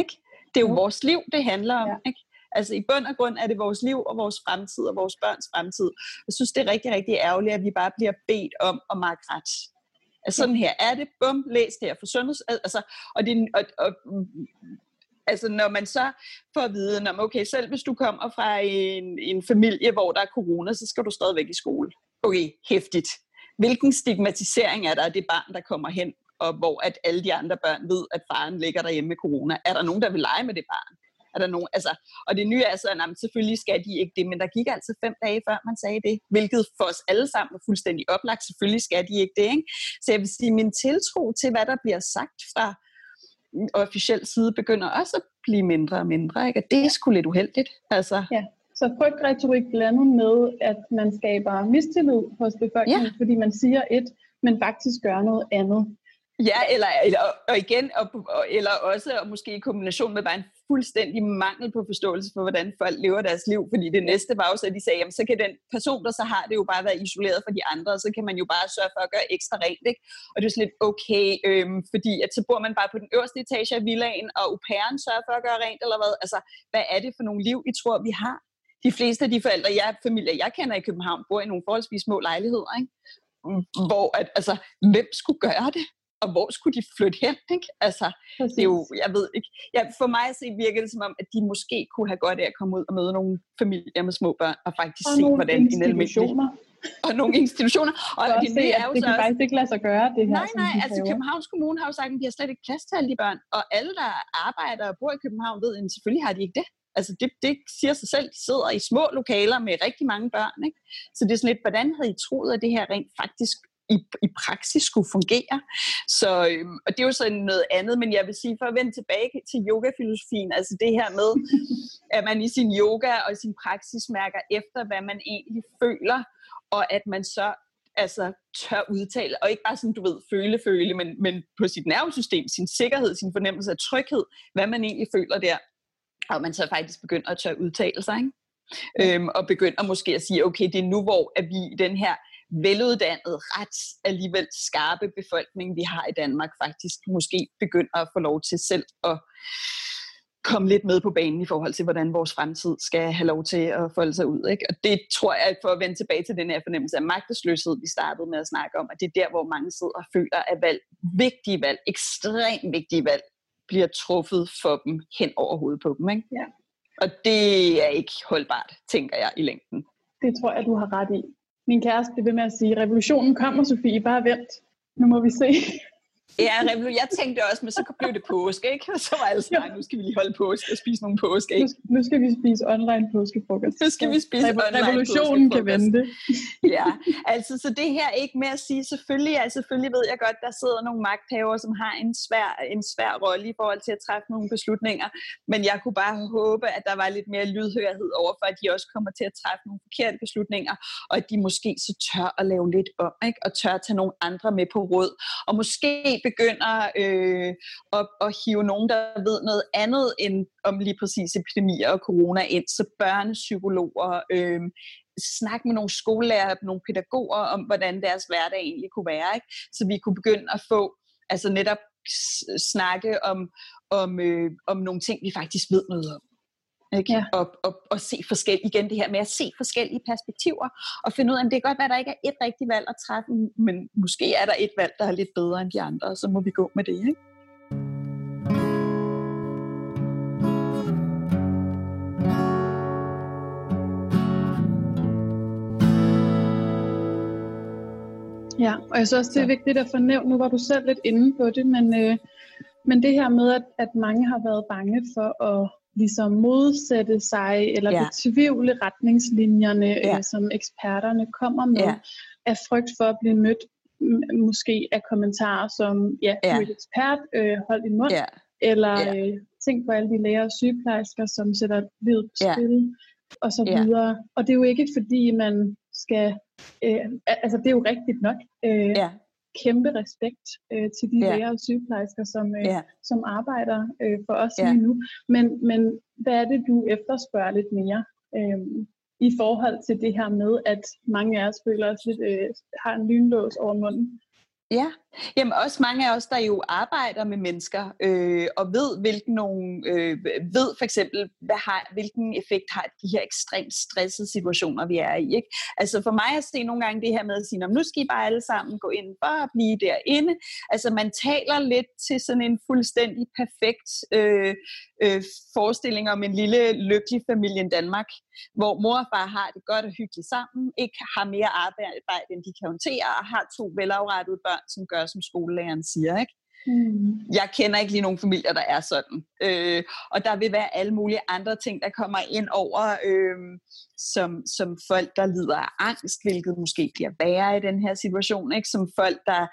Ikke? Det er jo ja. vores liv, det handler om. Ja. Ikke? Altså i bund og grund er det vores liv og vores fremtid og vores børns fremtid. Jeg synes, det er rigtig, rigtig ærgerligt, at vi bare bliver bedt om at markere ret. Altså sådan her er det, bum, læs det her for sundheds... Altså, og, det, og, og Altså når man så får at vide, at okay, selv hvis du kommer fra en, en familie, hvor der er corona, så skal du stadigvæk i skole. Okay, hæftigt. Hvilken stigmatisering er der af det barn, der kommer hen, og hvor at alle de andre børn ved, at faren ligger derhjemme med corona? Er der nogen, der vil lege med det barn? Er der nogen, altså, og det nye er så, at selvfølgelig skal de ikke det, men der gik altså fem dage før man sagde det, hvilket for os alle sammen er fuldstændig oplagt. Selvfølgelig skal de ikke det. Ikke? Så jeg vil sige, min tiltro til, hvad der bliver sagt fra officiel side, begynder også at blive mindre og mindre. Ikke? Og det er sgu lidt uheldigt. Altså. Ja. Så frygtretorik blandet med, at man skaber mistillid hos befolkningen, ja. fordi man siger et, men faktisk gør noget andet. Ja, eller, eller og igen, og, og, eller også og måske i kombination med bare en fuldstændig mangel på forståelse for, hvordan folk lever deres liv. Fordi det næste var jo så, at de sagde, jamen, så kan den person, der så har det jo bare være isoleret fra de andre, og så kan man jo bare sørge for at gøre ekstra rent. Ikke? Og det er sådan lidt okay, øhm, fordi at så bor man bare på den øverste etage af villaen, og au pairen sørger for at gøre rent, eller hvad? Altså, hvad er det for nogle liv, I tror, vi har? De fleste af de forældre, jeg, familier, jeg kender i København, bor i nogle forholdsvis små lejligheder, ikke? hvor at, altså, hvem skulle gøre det? Og hvor skulle de flytte hen? Ikke? Altså, det er jo, jeg ved ikke. Ja, for mig at se virker det som om, at de måske kunne have godt af at komme ud og møde nogle familier med små børn, og faktisk og se, hvordan en almindelig... Og nogle institutioner. Og det, det, er jo det kan også... faktisk ikke lade sig gøre, det her. Nej, nej, altså Københavns Kommune har jo sagt, at de har slet ikke plads til alle de børn. Og alle, der arbejder og bor i København, ved, at selvfølgelig har de ikke det. Altså det, det siger sig selv, de sidder i små lokaler med rigtig mange børn. Ikke? Så det er sådan lidt, hvordan havde I troet, at det her rent faktisk i, i praksis skulle fungere. Så, øhm, og det er jo så noget andet, men jeg vil sige, for at vende tilbage til yogafilosofien, altså det her med, at man i sin yoga og sin praksis mærker efter, hvad man egentlig føler, og at man så altså tør udtale, og ikke bare sådan, du ved, føle, føle, men, men på sit nervesystem, sin sikkerhed, sin fornemmelse af tryghed, hvad man egentlig føler der, og man så faktisk begynder at tør udtale sig, ikke? Øhm, og begynder måske at sige, okay, det er nu, hvor at vi i den her veluddannede, ret alligevel skarpe befolkning, vi har i Danmark, faktisk måske begynder at få lov til selv at komme lidt med på banen i forhold til, hvordan vores fremtid skal have lov til at folde sig ud. Ikke? Og det tror jeg, for at vende tilbage til den her fornemmelse af magtesløshed, vi startede med at snakke om, at det er der, hvor mange sidder og føler, at valg, vigtige valg, ekstremt vigtige valg, bliver truffet for dem hen over hovedet på dem. Ikke? Ja. Og det er ikke holdbart, tænker jeg, i længden. Det tror jeg, du har ret i. Min kæreste blev ved med at sige, revolutionen kommer, Sofie, bare vent. Nu må vi se. Ja, jeg tænkte også, men så blev det påske, ikke? Så var alle sådan, nu skal vi lige holde påske og spise nogle påske, ikke? Nu, nu skal vi spise online påskefrokost. Nu skal vi spise Revo- online Revolutionen kan vente. ja, altså så det her ikke med at sige, selvfølgelig, altså, selvfølgelig ved jeg godt, der sidder nogle magthavere, som har en svær, en svær rolle i forhold til at træffe nogle beslutninger, men jeg kunne bare håbe, at der var lidt mere lydhørhed over for, at de også kommer til at træffe nogle forkerte beslutninger, og at de måske så tør at lave lidt om, ikke? og tør at tage nogle andre med på råd, og måske begynder øh, at, at hive nogen, der ved noget andet end om lige præcis epidemier og corona ind, så børnepsykologer, øh, snakke med nogle skolelærer, nogle pædagoger om, hvordan deres hverdag egentlig kunne være, ikke? så vi kunne begynde at få altså netop snakke om, om, øh, om nogle ting, vi faktisk ved noget om. Ikke? Ja. Og, og, og se forskellige, igen det her med at se forskellige perspektiver, og finde ud af, at det kan godt være, at der ikke er et rigtigt valg at træffe, men måske er der et valg, der er lidt bedre end de andre, og så må vi gå med det. Ikke? Ja, og jeg synes også, det er vigtigt at fornævne, nu var du selv lidt inde på det, men, øh, men det her med, at, at mange har været bange for at ligesom modsætte sig eller ja. betvivle retningslinjerne, ja. øh, som eksperterne kommer med, ja. af frygt for at blive mødt måske af kommentarer som, ja, ja. du er et ekspert, øh, hold din mund, ja. eller ja. Øh, tænk på alle de læger og sygeplejersker, som sætter livet på spil, ja. og så ja. videre. Og det er jo ikke fordi, man skal, øh, altså det er jo rigtigt nok, øh, ja kæmpe respekt øh, til de ja. læger og sygeplejersker, som, øh, ja. som arbejder øh, for os ja. lige nu. Men, men hvad er det, du efterspørger lidt mere øh, i forhold til det her med, at mange af os føler os lidt, øh, har en lynlås over munden? Ja, jamen også mange af os, der jo arbejder med mennesker øh, og ved, hvilken nogle, øh, ved for eksempel, hvad har, hvilken effekt har de her ekstremt stressede situationer, vi er i. Ikke? Altså for mig at se nogle gange det her med at sige, nu skal I bare alle sammen gå ind og blive derinde. Altså man taler lidt til sådan en fuldstændig perfekt øh, øh, forestilling om en lille lykkelig familie i Danmark, hvor mor og far har det godt og hyggeligt sammen, ikke har mere arbejde, end de kan håndtere, og har to velafrettede børn, som gør, som skolelæreren siger. Ikke? Mm. Jeg kender ikke lige nogen familier, der er sådan. Øh, og der vil være alle mulige andre ting, der kommer ind over, øh, som, som folk, der lider af angst, hvilket måske bliver værre i den her situation, ikke? som folk, der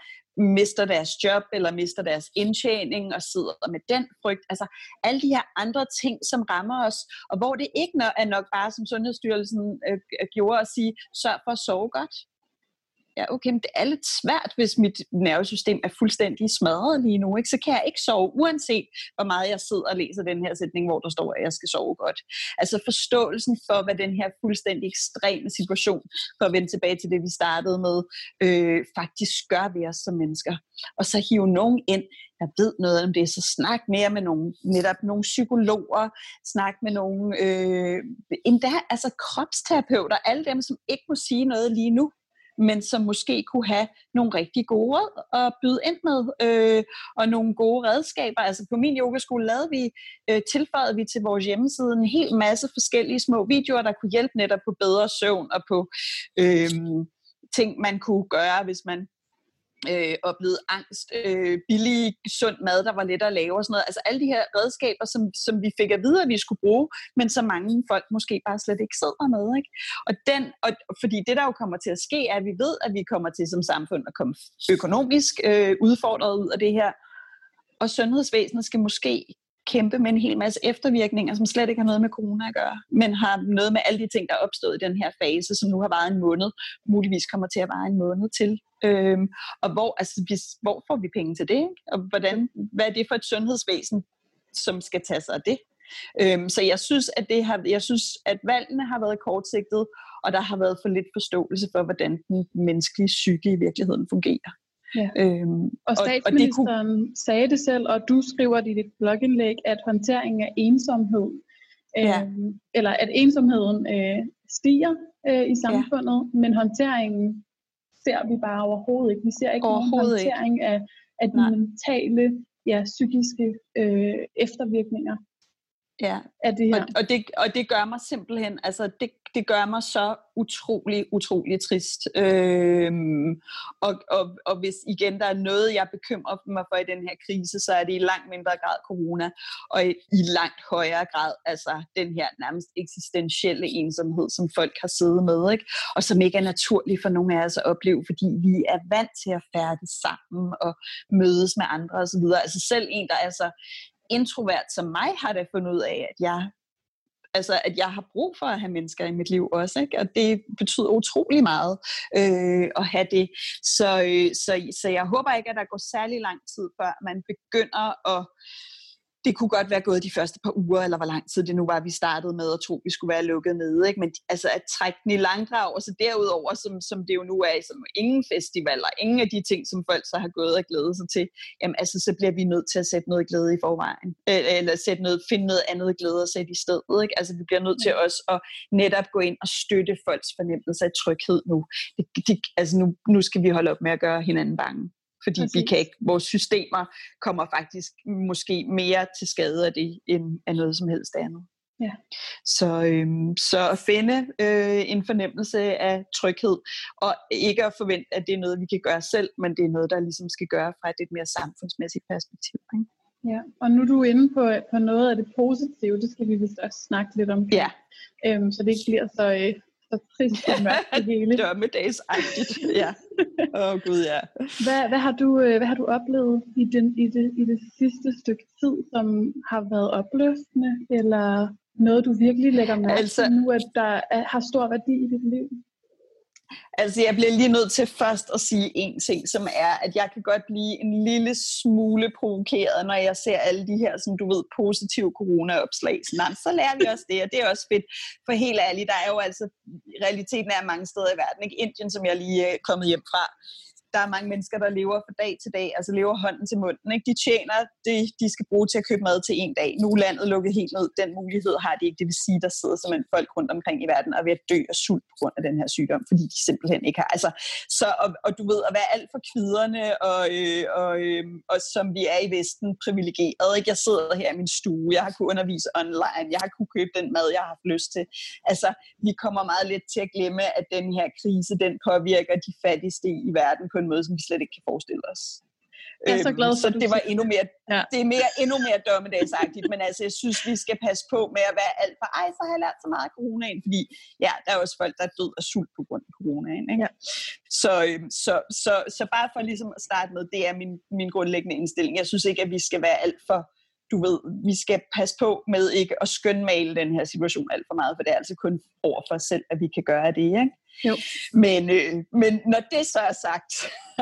mister deres job eller mister deres indtjening og sidder med den frygt. Altså alle de her andre ting, som rammer os, og hvor det ikke er nok bare, som Sundhedsstyrelsen øh, gjorde, at sige, sørg for at sove godt ja, okay, men det er lidt svært, hvis mit nervesystem er fuldstændig smadret lige nu, ikke? så kan jeg ikke sove, uanset hvor meget jeg sidder og læser den her sætning, hvor der står, at jeg skal sove godt. Altså forståelsen for, hvad den her fuldstændig ekstreme situation, for at vende tilbage til det, vi startede med, øh, faktisk gør ved os som mennesker. Og så hive nogen ind, der ved noget om det, så snak mere med nogle, netop nogle psykologer, snak med nogle, øh, endda altså kropsterapeuter, alle dem, som ikke må sige noget lige nu, men som måske kunne have nogle rigtig gode råd at byde ind med, øh, og nogle gode redskaber. Altså på min yogaskole lavede vi, øh, tilføjede vi til vores hjemmeside en hel masse forskellige små videoer, der kunne hjælpe netop på bedre søvn og på øh, ting, man kunne gøre, hvis man øh, oplevet angst, øh, billig, sund mad, der var let at lave og sådan noget. Altså alle de her redskaber, som, som vi fik at vide, at vi skulle bruge, men som mange folk måske bare slet ikke sidder med. Ikke? Og den, og, fordi det, der jo kommer til at ske, er, at vi ved, at vi kommer til som samfund at komme økonomisk øh, udfordret ud af det her. Og sundhedsvæsenet skal måske kæmpe med en hel masse eftervirkninger, som slet ikke har noget med corona at gøre, men har noget med alle de ting, der er opstået i den her fase, som nu har varet en måned, muligvis kommer til at vare en måned til. Øhm, og hvor, altså, hvis, hvor får vi penge til det? Ikke? Og hvordan, hvad er det for et sundhedsvæsen, som skal tage sig af det? Øhm, så jeg synes, at det har, jeg synes, at valgene har været kortsigtet, og der har været for lidt forståelse for, hvordan den menneskelige psyke i virkeligheden fungerer. Ja. Øhm, og statsministeren og det kunne... sagde det selv, og du skriver i dit blogindlæg, at håndteringen af ensomhed, ja. øh, eller at ensomheden øh, stiger øh, i samfundet, ja. men håndteringen ser vi bare overhovedet ikke. Vi ser ikke nogen håndtering ikke. af, af de Nej. mentale, ja, psykiske øh, eftervirkninger ja. af det her. Og, og, det, og det gør mig simpelthen, altså det, det gør mig så utrolig, utrolig trist. Øhm, og, og, og hvis igen der er noget, jeg bekymrer mig for i den her krise, så er det i langt mindre grad corona, og i, i langt højere grad altså den her nærmest eksistentielle ensomhed, som folk har siddet med, ikke? og som ikke er naturlig for nogen af os at opleve, fordi vi er vant til at færdes sammen og mødes med andre osv. Altså selv en, der er så introvert som mig, har da fundet ud af, at jeg altså at jeg har brug for at have mennesker i mit liv også, ikke? og det betyder utrolig meget øh, at have det. Så, øh, så, så jeg håber ikke, at der går særlig lang tid, før man begynder at det kunne godt være gået de første par uger, eller hvor lang tid det nu var, vi startede med at tro, at vi skulle være lukket nede. Ikke? Men altså at trække den i langdrag, og så derudover, som, som det jo nu er, som ingen festivaler, ingen af de ting, som folk så har gået og glædet sig til, jamen altså, så bliver vi nødt til at sætte noget glæde i forvejen. Eller sætte noget, finde noget andet glæde at sætte i stedet. Ikke? Altså vi bliver nødt til mm. også at netop gå ind og støtte folks fornemmelse af tryghed nu. Det, de, altså nu, nu skal vi holde op med at gøre hinanden bange fordi Præcis. vi kan ikke, vores systemer kommer faktisk måske mere til skade af det, end af noget som helst andet. Ja. Så, øhm, så at finde øh, en fornemmelse af tryghed, og ikke at forvente, at det er noget, vi kan gøre selv, men det er noget, der ligesom skal gøre fra et lidt mere samfundsmæssigt perspektiv. Ikke? Ja, og nu er du inde på, på noget af det positive, det skal vi vist også snakke lidt om. Ja. Øhm, så det ikke bliver så, øh, så trist og mørkt det hele. Dommedagsagtigt, ja. Åh oh, gud, ja. Hvad, hvad, har du, øh, hvad har du oplevet i, den, i, det, i det sidste stykke tid, som har været opløftende, eller noget, du virkelig lægger mærke altså, til nu, at der er, har stor værdi i dit liv? Altså, jeg bliver lige nødt til først at sige en ting, som er, at jeg kan godt blive en lille smule provokeret, når jeg ser alle de her, som du ved, positive corona-opslag. Så, så lærer vi også det, og det er også fedt. For helt ærligt, der er jo altså, realiteten er mange steder i verden. Ikke? Indien, som jeg lige øh, er kommet hjem fra, der er mange mennesker, der lever fra dag til dag, altså lever hånden til munden. Ikke? De tjener det, de skal bruge til at købe mad til en dag. Nu er landet lukket helt ned. Den mulighed har de ikke. Det vil sige, der sidder simpelthen folk rundt omkring i verden og er ved at dø af sult på grund af den her sygdom, fordi de simpelthen ikke har. Altså, så, og, og du ved, at være alt for kviderne, og, øh, og, øh, og som vi er i Vesten, privilegeret. Ikke? Jeg sidder her i min stue, jeg har kunnet undervise online, jeg har kunnet købe den mad, jeg har haft lyst til. Altså, vi kommer meget let til at glemme, at den her krise, den påvirker de fattigste i verden på en måde, som vi slet ikke kan forestille os. Jeg er så glad for, så det var endnu mere, Ja. det er mere, endnu mere dommedagsagtigt, men altså, jeg synes, vi skal passe på med at være alt for, ej, så har jeg lært så meget af coronaen, fordi ja, der er også folk, der er død af sult på grund af coronaen. Ikke? Ja. Så, øhm, så, så, så bare for ligesom at starte med, det er min, min grundlæggende indstilling. Jeg synes ikke, at vi skal være alt for, du ved, vi skal passe på med ikke at skønmale den her situation alt for meget, for det er altså kun over for os selv, at vi kan gøre det, ikke? Jo. Men, øh, men når det så er sagt,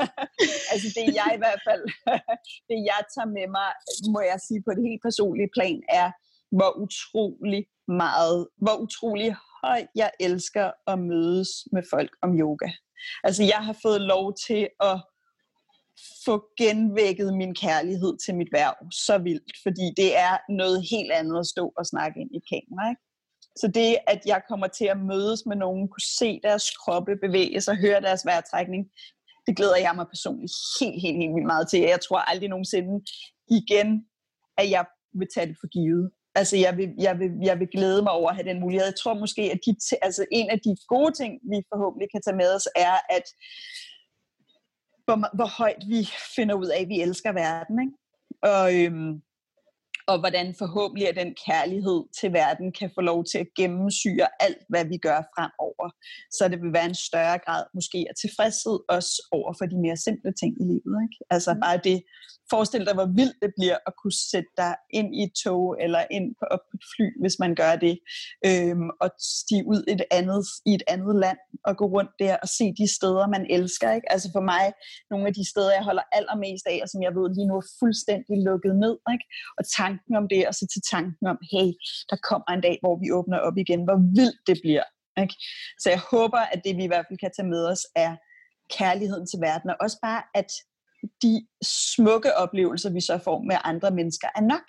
altså det jeg i hvert fald, det jeg tager med mig, må jeg sige på det helt personlige plan, er, hvor utrolig meget, hvor utrolig højt jeg elsker at mødes med folk om yoga. Altså jeg har fået lov til at få genvækket min kærlighed til mit værv så vildt, fordi det er noget helt andet at stå og snakke ind i et kamera. Ikke? Så det, at jeg kommer til at mødes med nogen, kunne se deres kroppe bevæge sig, høre deres vejrtrækning, det glæder jeg mig personligt helt, helt, helt vildt meget til. Jeg tror aldrig nogensinde igen, at jeg vil tage det for givet. Altså, jeg vil, jeg, vil, jeg vil glæde mig over at have den mulighed. Jeg tror måske, at de, altså, en af de gode ting, vi forhåbentlig kan tage med os, er, at hvor, hvor højt vi finder ud af, at vi elsker verden. Ikke? Og, øhm, og hvordan forhåbentlig at den kærlighed til verden kan få lov til at gennemsyre alt, hvad vi gør fremover. Så det vil være en større grad måske af tilfredshed også over for de mere simple ting i livet. Ikke? Altså Mm. bare det, forestille dig, hvor vildt det bliver at kunne sætte dig ind i et tog eller ind på, op på et fly, hvis man gør det, øhm, og stige ud et andet, i et andet land og gå rundt der og se de steder, man elsker. Ikke? Altså for mig, nogle af de steder, jeg holder allermest af, og som jeg ved lige nu er fuldstændig lukket ned. Ikke? Og tanken om det, og så til tanken om, hey, der kommer en dag, hvor vi åbner op igen, hvor vildt det bliver. Ikke? Så jeg håber, at det vi i hvert fald kan tage med os, er kærligheden til verden, og også bare, at de smukke oplevelser, vi så får med andre mennesker, er nok.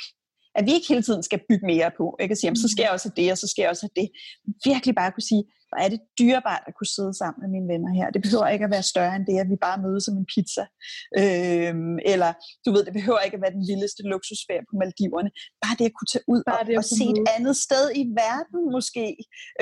At vi ikke hele tiden skal bygge mere på. Ikke? At sige, jamen, så skal jeg også have det, og så skal jeg også have det. Virkelig bare kunne sige, hvor er det dyrebart at kunne sidde sammen med mine venner her. Det behøver ikke at være større end det, at vi bare mødes som en pizza. Øhm, eller, du ved, det behøver ikke at være den vildeste luksusferie på Maldiverne. Bare det at kunne tage ud Bare og, det og se et andet sted i verden måske.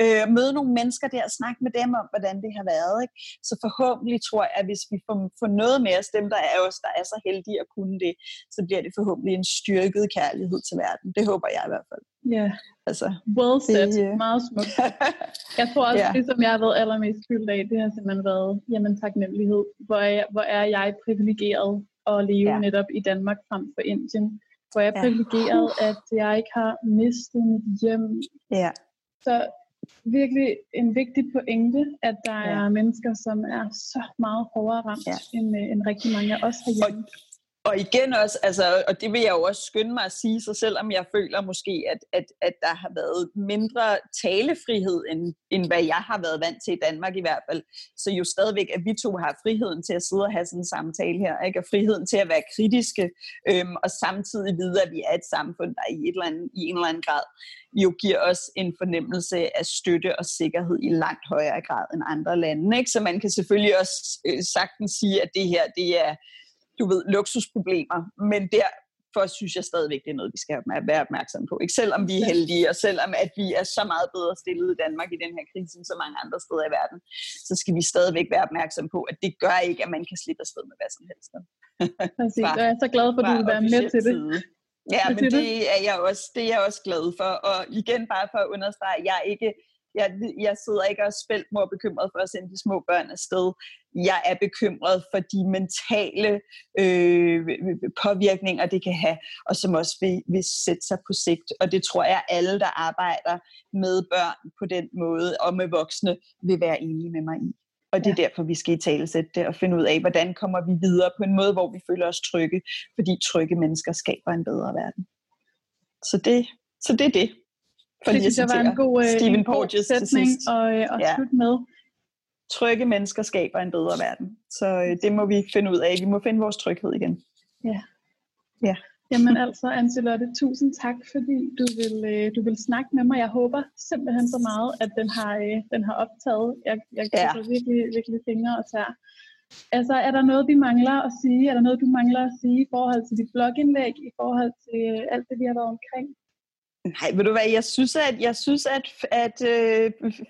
Øh, møde nogle mennesker der og snakke med dem om, hvordan det har været. Ikke? Så forhåbentlig tror jeg, at hvis vi får, får noget med os, dem der er os, der er så heldige at kunne det, så bliver det forhåbentlig en styrket kærlighed til verden. Det håber jeg i hvert fald. Ja, Altså, well said. Det, øh, Meget smukt. Jeg tror også, ja. det som jeg har været allermest fyldt af, det har simpelthen været jamen, taknemmelighed. Hvor er, jeg, hvor er jeg privilegeret at leve ja. netop i Danmark frem for Indien. Hvor jeg er Ja. privilegeret, at jeg ikke har mistet mit hjem. ja. Så virkelig en vigtig pointe, at der Ja. er mennesker, som er så meget hårdere ramt, ja. end, øh, end rigtig mange af os herhjemme. Og og igen også, altså, og det vil jeg jo også skynde mig at sige, så selvom jeg føler måske, at, at, at der har været mindre talefrihed, end, end hvad jeg har været vant til i Danmark i hvert fald, så jo stadigvæk, at vi to har friheden til at sidde og have sådan en samtale her, ikke? og friheden til at være kritiske, øhm, og samtidig vide, at vi er et samfund, der i, et eller andet, i en eller anden grad jo giver os en fornemmelse af støtte og sikkerhed i langt højere grad end andre lande. Ikke? Så man kan selvfølgelig også øh, sagtens sige, at det her, det er du ved, luksusproblemer, men derfor synes jeg stadigvæk, det er noget, vi skal være opmærksom på. Ikke? Selvom vi er heldige, og selvom at vi er så meget bedre stillet i Danmark i den her krise, end så mange andre steder i verden, så skal vi stadigvæk være opmærksom på, at det gør ikke, at man kan slippe afsted med hvad som helst. Præcis. fra- Og jeg er så glad for, at du vil være med til det. side. Ja, men det er jeg også, det er jeg også glad for. Og igen bare for at understrege, jeg er ikke, jeg, jeg sidder ikke og er spændt og bekymret for at sende de små børn afsted. Jeg er bekymret for de mentale øh, påvirkninger, det kan have, og som også vil, vil sætte sig på sigt. Og det tror jeg, alle, der arbejder med børn på den måde, og med voksne, vil være enige med mig i. Og det er derfor, vi skal i talesætte det og finde ud af, hvordan kommer vi videre på en måde, hvor vi føler os trygge, fordi trygge mennesker skaber en bedre verden. Så det, så det er det. For Det synes jeg var en god, øh, Stephen en god Porges sætning at, øh, at Ja. slutte med. Trygge mennesker skaber en bedre verden. Så øh, det må vi finde ud af. Vi må finde vores tryghed igen. Jamen altså, Anselotte, tusind tak, fordi du vil, øh, du vil snakke med mig. Jeg håber simpelthen så meget, at den har, øh, den har optaget. Jeg, jeg Ja. krydser virkelig, virkelig fingre og tær. Altså, er der noget, vi mangler at sige? Er der noget, du mangler at sige i forhold til dit blogindlæg, i forhold til øh, alt det, vi har været omkring? Nej, ved du hvad, jeg synes, at, jeg synes, at, at øh,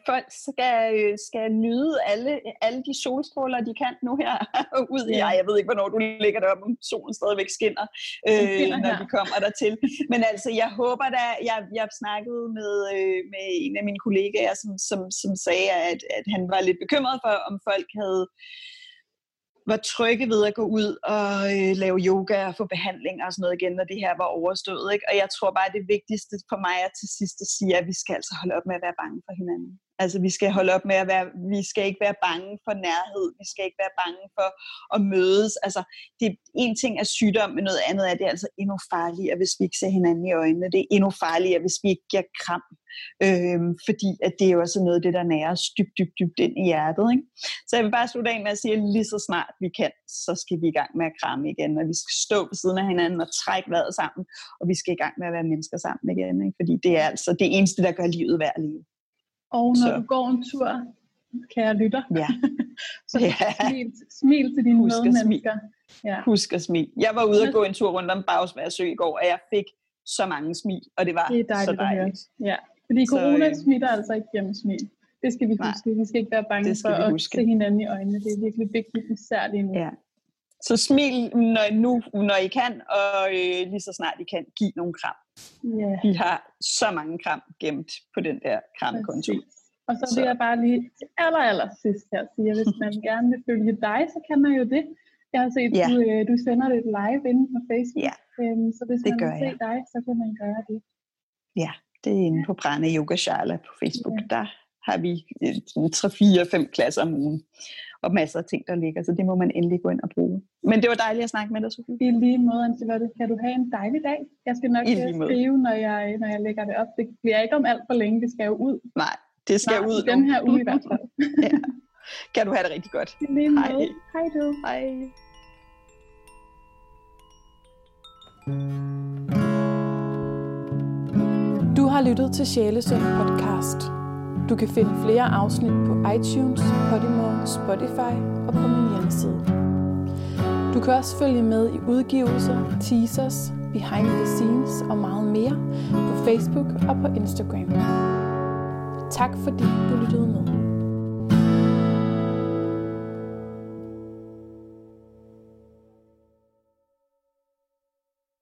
folk skal, øh, skal nyde alle, alle de solstråler, de kan nu her ud i. Ja. Jeg ved ikke, hvornår du ligger op, om solen stadigvæk skinner, øh, når de kommer der til. Men altså, jeg håber da, jeg, jeg snakkede med, øh, med en af mine kollegaer, som, som, som sagde, at, at han var lidt bekymret for, om folk havde var trygge ved at gå ud og øh, lave yoga og få behandling og sådan noget igen, når det her var overstået. Ikke? Og jeg tror bare, at det vigtigste for mig er til sidst at sige, at vi skal altså holde op med at være bange for hinanden. Altså vi skal holde op med at være, vi skal ikke være bange for nærhed, vi skal ikke være bange for at mødes. Altså det, en ting er sygdom, men noget andet er det er altså endnu farligere, hvis vi ikke ser hinanden i øjnene. Det er endnu farligere, hvis vi ikke giver kram. Øhm, fordi at det er jo også noget af det, der nærer dybt, dybt, dybt ind i hjertet. Ikke? Så jeg vil bare slutte af med at sige, at lige så snart vi kan, så skal vi i gang med at kramme igen, og vi skal stå ved siden af hinanden og trække vejret sammen, og vi skal i gang med at være mennesker sammen igen. Ikke? Fordi det er altså det eneste, der gør livet værd at leve. Og når så. du går en tur, kære lytter, ja. så ja. Smil, smil til dine Husk medmennesker. Ja. Husk at smil. Jeg var ude og gå en tur rundt om Bagsværsø i går, og jeg fik så mange smil, og det var det er dejligt, så dejligt. Ja. Fordi corona så, øh, smitter altså ikke gennem smil. Det skal vi huske. Nej, vi skal ikke være bange for at huske. se hinanden i øjnene. Det er virkelig vigtigt, især lige nu. Ja. Så smil, når, nu, når I kan, og øh, lige så snart I kan, giv nogle kram. Yeah. Vi har så mange kram gemt på den der kramkonto. Og så vil så. jeg bare lige aller, aller sidst her sige, at hvis man gerne vil følge dig, så kan man jo det. Jeg har set, ja. du, øh, du sender det live inde på Facebook. Ja, øhm, så hvis det man vil se jeg. dig, så kan man gøre det. Ja, det er inde på Brænde Yoga Shala på Facebook. Ja. Der har vi 3-4-5 øh, klasser om ugen og masser af ting, der ligger, så det må man endelig gå ind og bruge. Men det var dejligt at snakke med dig, Sofie. I lige måde, Antilotte. Kan du have en dejlig dag? Jeg skal nok skrive, når jeg, når jeg lægger det op. Det bliver ikke om alt for længe, det skal jo ud. Nej, det skal Nej, ud den her uge i hvert fald. ja. Kan du have det rigtig godt. Lige måde. Hej. Hej du. Hej. Du har lyttet til Sjælesund podcast. Du kan finde flere afsnit på iTunes, Podimo, Spotify og på min hjemmeside. Du kan også følge med i udgivelser, teasers, behind the scenes og meget mere på Facebook og på Instagram. Tak fordi du lyttede med.